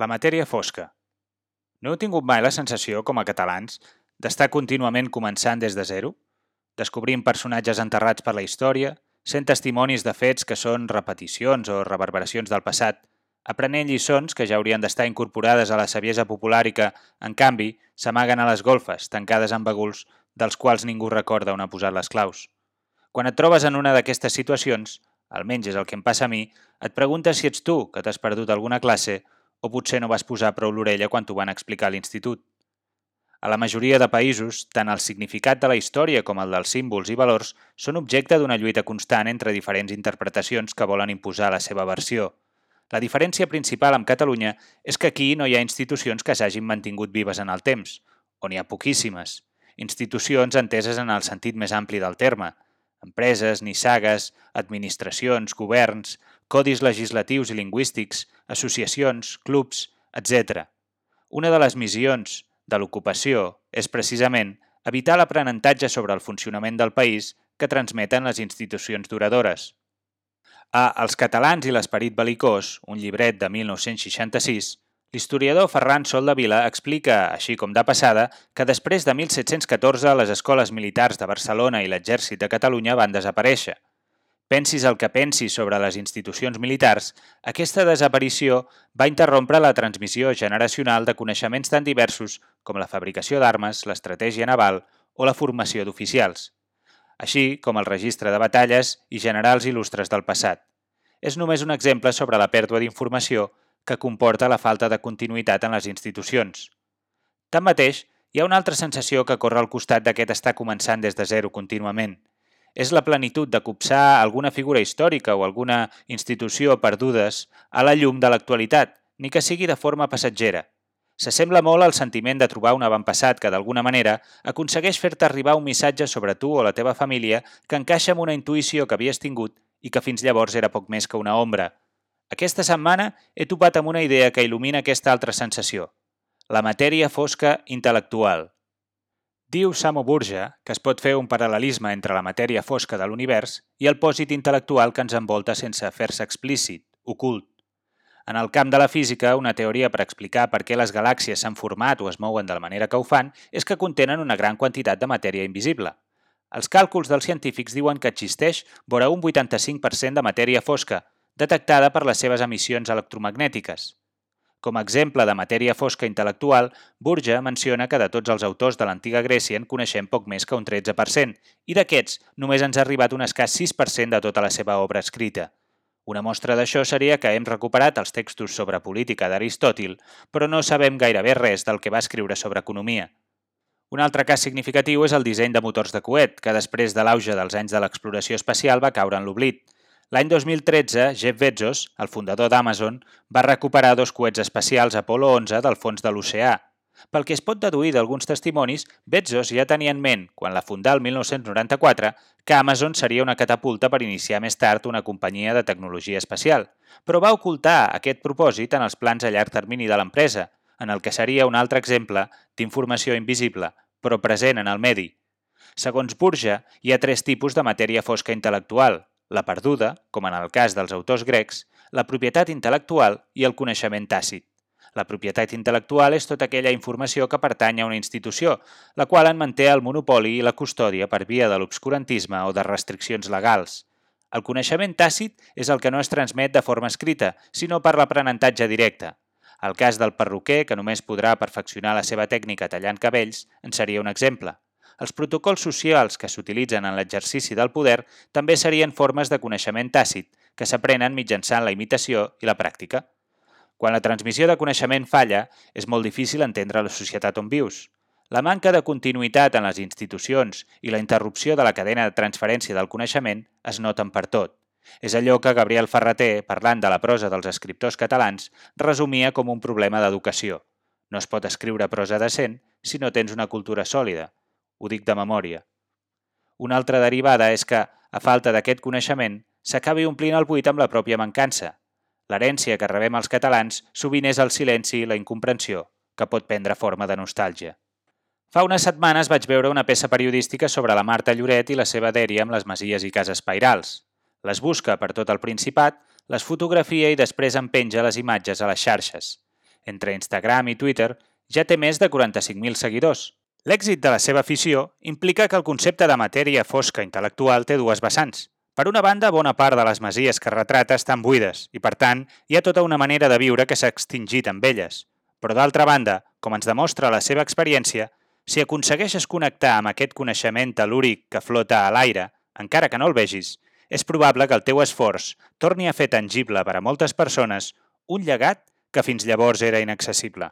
La matèria fosca. No heu tingut mai la sensació, com a catalans, d'estar contínuament començant des de zero? Descobrint personatges enterrats per la història, sent testimonis de fets que són repeticions o reverberacions del passat, aprenent lliçons que ja haurien d'estar incorporades a la saviesa popular i que, en canvi, s'amaguen a les golfes, tancades en baguls, dels quals ningú recorda on ha posat les claus. Quan et trobes en una d'aquestes situacions, almenys és el que em passa a mi, et preguntes si ets tu que t'has perdut alguna classe o potser no vas posar prou l'orella quan t'ho van explicar a l'institut. A la majoria de països, tant el significat de la història com el dels símbols i valors són objecte d'una lluita constant entre diferents interpretacions que volen imposar la seva versió. La diferència principal amb Catalunya és que aquí no hi ha institucions que s'hagin mantingut vives en el temps, o n'hi ha poquíssimes. Institucions enteses en el sentit més ampli del terme. Empreses, nissagues, administracions, governs, codis legislatius i lingüístics, associacions, clubs, etc. Una de les missions de l'ocupació és precisament evitar l'aprenentatge sobre el funcionament del país que transmeten les institucions duradores. A Els catalans i l'esperit belicós, un llibret de 1966, l'historiador Ferran Sol de Vila explica, així com de passada, que després de 1714 les escoles militars de Barcelona i l'exèrcit de Catalunya van desaparèixer – Pensis el que pensis sobre les institucions militars, aquesta desaparició va interrompre la transmissió generacional de coneixements tan diversos com la fabricació d'armes, l'estratègia naval o la formació d'oficials, així com el registre de batalles i generals il·lustres del passat. És només un exemple sobre la pèrdua d'informació que comporta la falta de continuïtat en les institucions. Tanmateix, hi ha una altra sensació que corre al costat d'aquest estar començant des de zero contínuament – és la plenitud de copsar alguna figura històrica o alguna institució perdudes a la llum de l'actualitat, ni que sigui de forma passatgera. S'assembla molt al sentiment de trobar un avantpassat que, d'alguna manera, aconsegueix fer-te arribar un missatge sobre tu o la teva família que encaixa amb una intuïció que havies tingut i que fins llavors era poc més que una ombra. Aquesta setmana he topat amb una idea que il·lumina aquesta altra sensació. La matèria fosca intel·lectual. Diu Samo Burja que es pot fer un paral·lelisme entre la matèria fosca de l'univers i el pòsit intel·lectual que ens envolta sense fer-se explícit, ocult. En el camp de la física, una teoria per explicar per què les galàxies s'han format o es mouen de la manera que ho fan és que contenen una gran quantitat de matèria invisible. Els càlculs dels científics diuen que existeix vora un 85% de matèria fosca, detectada per les seves emissions electromagnètiques. Com a exemple de matèria fosca intel·lectual, Burja menciona que de tots els autors de l'antiga Grècia en coneixem poc més que un 13%, i d'aquests només ens ha arribat un escàs 6% de tota la seva obra escrita. Una mostra d'això seria que hem recuperat els textos sobre política d'Aristòtil, però no sabem gairebé res del que va escriure sobre economia. Un altre cas significatiu és el disseny de motors de coet, que després de l'auge dels anys de l'exploració espacial va caure en l'oblit. L'any 2013, Jeff Bezos, el fundador d'Amazon, va recuperar dos coets espacials Apollo 11 del fons de l'oceà. Pel que es pot deduir d'alguns testimonis, Bezos ja tenia en ment, quan la fundà el 1994, que Amazon seria una catapulta per iniciar més tard una companyia de tecnologia espacial, però va ocultar aquest propòsit en els plans a llarg termini de l'empresa, en el que seria un altre exemple d'informació invisible, però present en el medi. Segons Burja, hi ha tres tipus de matèria fosca intel·lectual, la perduda, com en el cas dels autors grecs, la propietat intel·lectual i el coneixement tàcit. La propietat intel·lectual és tota aquella informació que pertany a una institució, la qual en manté el monopoli i la custòdia per via de l'obscurantisme o de restriccions legals. El coneixement tàcit és el que no es transmet de forma escrita, sinó per l'aprenentatge directe. El cas del perruquer, que només podrà perfeccionar la seva tècnica tallant cabells, en seria un exemple. Els protocols socials que s'utilitzen en l'exercici del poder també serien formes de coneixement tàcit, que s'aprenen mitjançant la imitació i la pràctica. Quan la transmissió de coneixement falla, és molt difícil entendre la societat on vius. La manca de continuïtat en les institucions i la interrupció de la cadena de transferència del coneixement es noten per tot. És allò que Gabriel Ferreter, parlant de la prosa dels escriptors catalans, resumia com un problema d'educació. No es pot escriure prosa decent si no tens una cultura sòlida, ho dic de memòria. Una altra derivada és que, a falta d'aquest coneixement, s'acabi omplint el buit amb la pròpia mancança. L'herència que rebem els catalans sovint és el silenci i la incomprensió, que pot prendre forma de nostàlgia. Fa unes setmanes vaig veure una peça periodística sobre la Marta Lloret i la seva dèria amb les masies i cases pairals. Les busca per tot el Principat, les fotografia i després en penja les imatges a les xarxes. entre Instagram i Twitter, ja té més de 45.000 seguidors. L'èxit de la seva afició implica que el concepte de matèria fosca intel·lectual té dues vessants. Per una banda, bona part de les masies que retrata estan buides i, per tant, hi ha tota una manera de viure que s'ha extingit amb elles. Però d'altra banda, com ens demostra la seva experiència, si aconsegueixes connectar amb aquest coneixement telúric que flota a l'aire, encara que no el vegis, és probable que el teu esforç torni a fer tangible per a moltes persones un llegat que fins llavors era inaccessible.